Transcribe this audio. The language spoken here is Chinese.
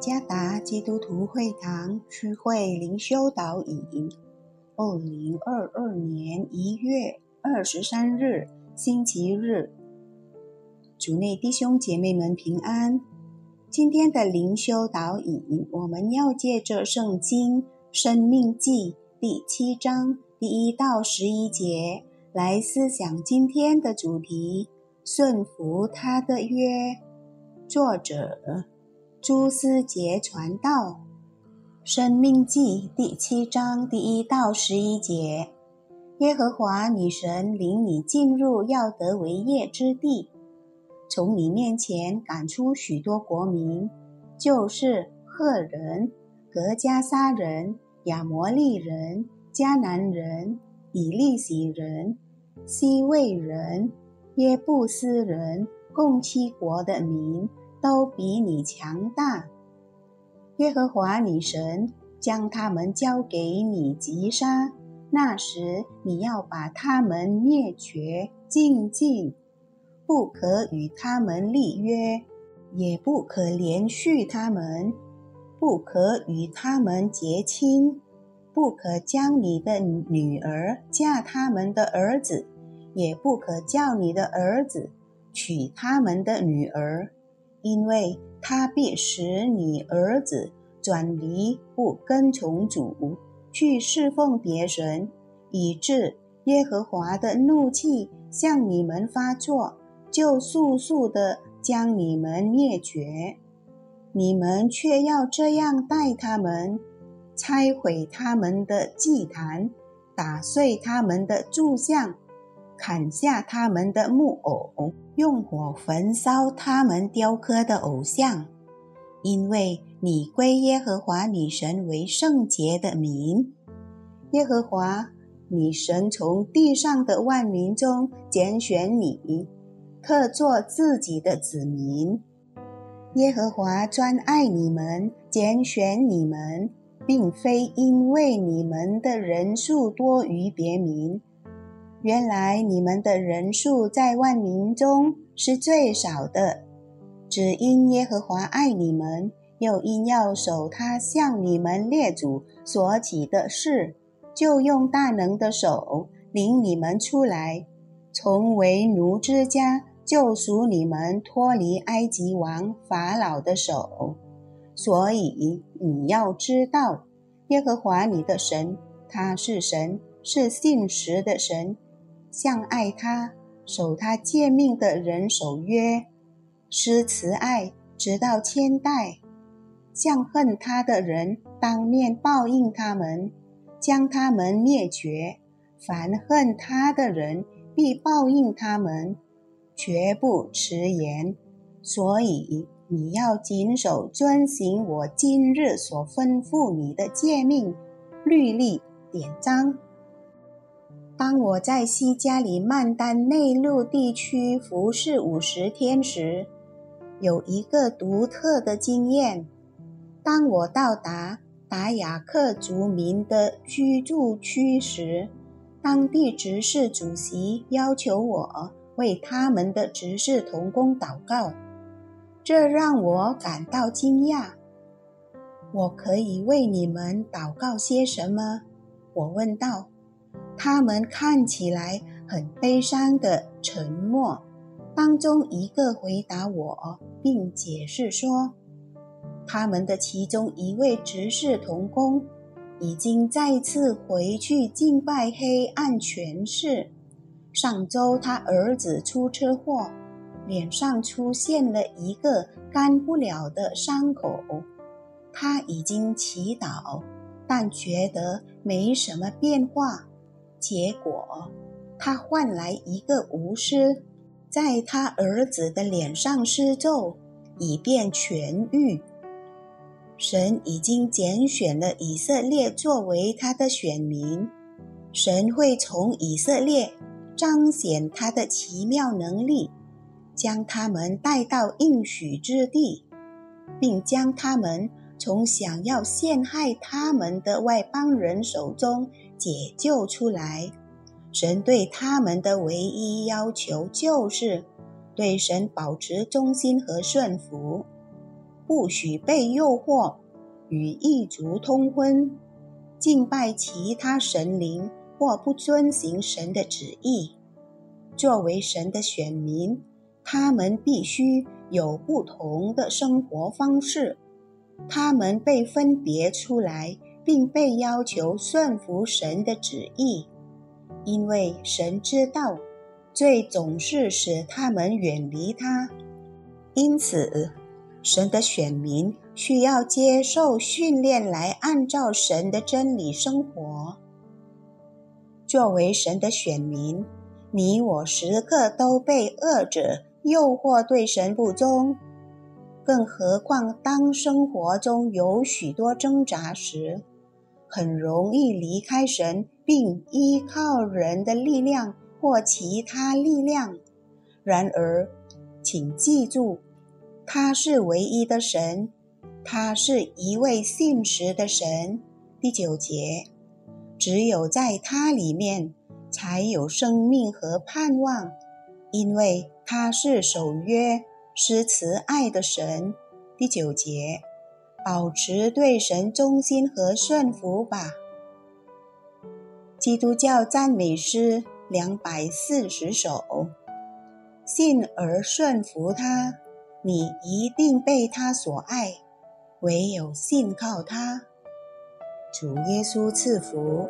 加达基督徒会堂区会灵修导引，二零二二年一月二十三日星期日，主内弟兄姐妹们平安。今天的灵修导引，我们要借着圣经《生命记》第七章第一到十一节来思想今天的主题：顺服他的约。作者。朱思杰传道，《生命记》第七章第一到十一节：耶和华女神领你进入要得为业之地，从你面前赶出许多国民，就是赫人、格加撒人、亚摩利人、迦南人、以利洗人、西魏人、耶布斯人，共七国的民。都比你强大。耶和华女神将他们交给你击杀，那时你要把他们灭绝尽尽，不可与他们立约，也不可连续他们，不可与他们结亲，不可将你的女儿嫁他们的儿子，也不可叫你的儿子娶他们的女儿。因为他必使你儿子转离不跟从主，去侍奉别人，以致耶和华的怒气向你们发作，就速速的将你们灭绝。你们却要这样待他们：拆毁他们的祭坛，打碎他们的柱像。砍下他们的木偶，用火焚烧他们雕刻的偶像，因为你归耶和华女神为圣洁的民。耶和华女神从地上的万民中拣选你，特作自己的子民。耶和华专爱你们，拣选你们，并非因为你们的人数多于别民。原来你们的人数在万民中是最少的，只因耶和华爱你们，又因要守他向你们列祖所起的事，就用大能的手领你们出来，从为奴之家救赎你们，脱离埃及王法老的手。所以你要知道，耶和华你的神，他是神，是信实的神。向爱他、守他诫命的人守约，施慈爱，直到千代；向恨他的人，当面报应他们，将他们灭绝。凡恨他的人，必报应他们，绝不迟延。所以你要谨守遵行我今日所吩咐你的诫命、律例、典章。当我在西加里曼丹内陆地区服侍五十天时，有一个独特的经验。当我到达达雅克族民的居住区时，当地执事主席要求我为他们的执事同工祷告，这让我感到惊讶。我可以为你们祷告些什么？我问道。他们看起来很悲伤的沉默。当中一个回答我，并解释说，他们的其中一位执事同工已经再次回去敬拜黑暗权势。上周他儿子出车祸，脸上出现了一个干不了的伤口。他已经祈祷，但觉得没什么变化。结果，他换来一个巫师，在他儿子的脸上施咒，以便痊愈。神已经拣选了以色列作为他的选民，神会从以色列彰显他的奇妙能力，将他们带到应许之地，并将他们从想要陷害他们的外邦人手中。解救出来，神对他们的唯一要求就是对神保持忠心和顺服。不许被诱惑，与异族通婚，敬拜其他神灵或不遵行神的旨意。作为神的选民，他们必须有不同的生活方式。他们被分别出来，并被要求顺服神的旨意，因为神知道罪总是使他们远离他。因此，神的选民需要接受训练，来按照神的真理生活。作为神的选民，你我时刻都被恶者诱惑对神不忠。更何况，当生活中有许多挣扎时，很容易离开神，并依靠人的力量或其他力量。然而，请记住，他是唯一的神，他是一位信实的神。第九节，只有在他里面才有生命和盼望，因为他是守约。施慈爱的神，第九节，保持对神忠心和顺服吧。基督教赞美诗两百四十首，信而顺服他，你一定被他所爱。唯有信靠他，主耶稣赐福。